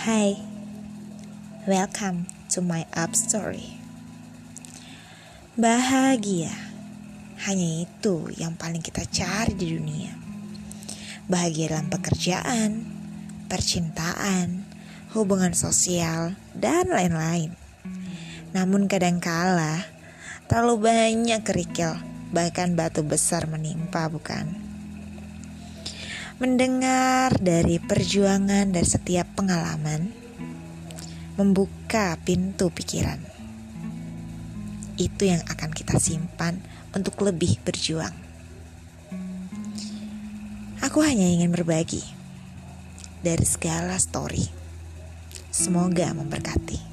Hai, welcome to my up story. Bahagia hanya itu yang paling kita cari di dunia. Bahagia dalam pekerjaan, percintaan, hubungan sosial, dan lain-lain. Namun kadangkala terlalu banyak kerikil, bahkan batu besar menimpa, bukan? Mendengar dari perjuangan dan setiap pengalaman, membuka pintu pikiran. Itu yang akan kita simpan untuk lebih berjuang. Aku hanya ingin berbagi dari segala story. Semoga memberkati.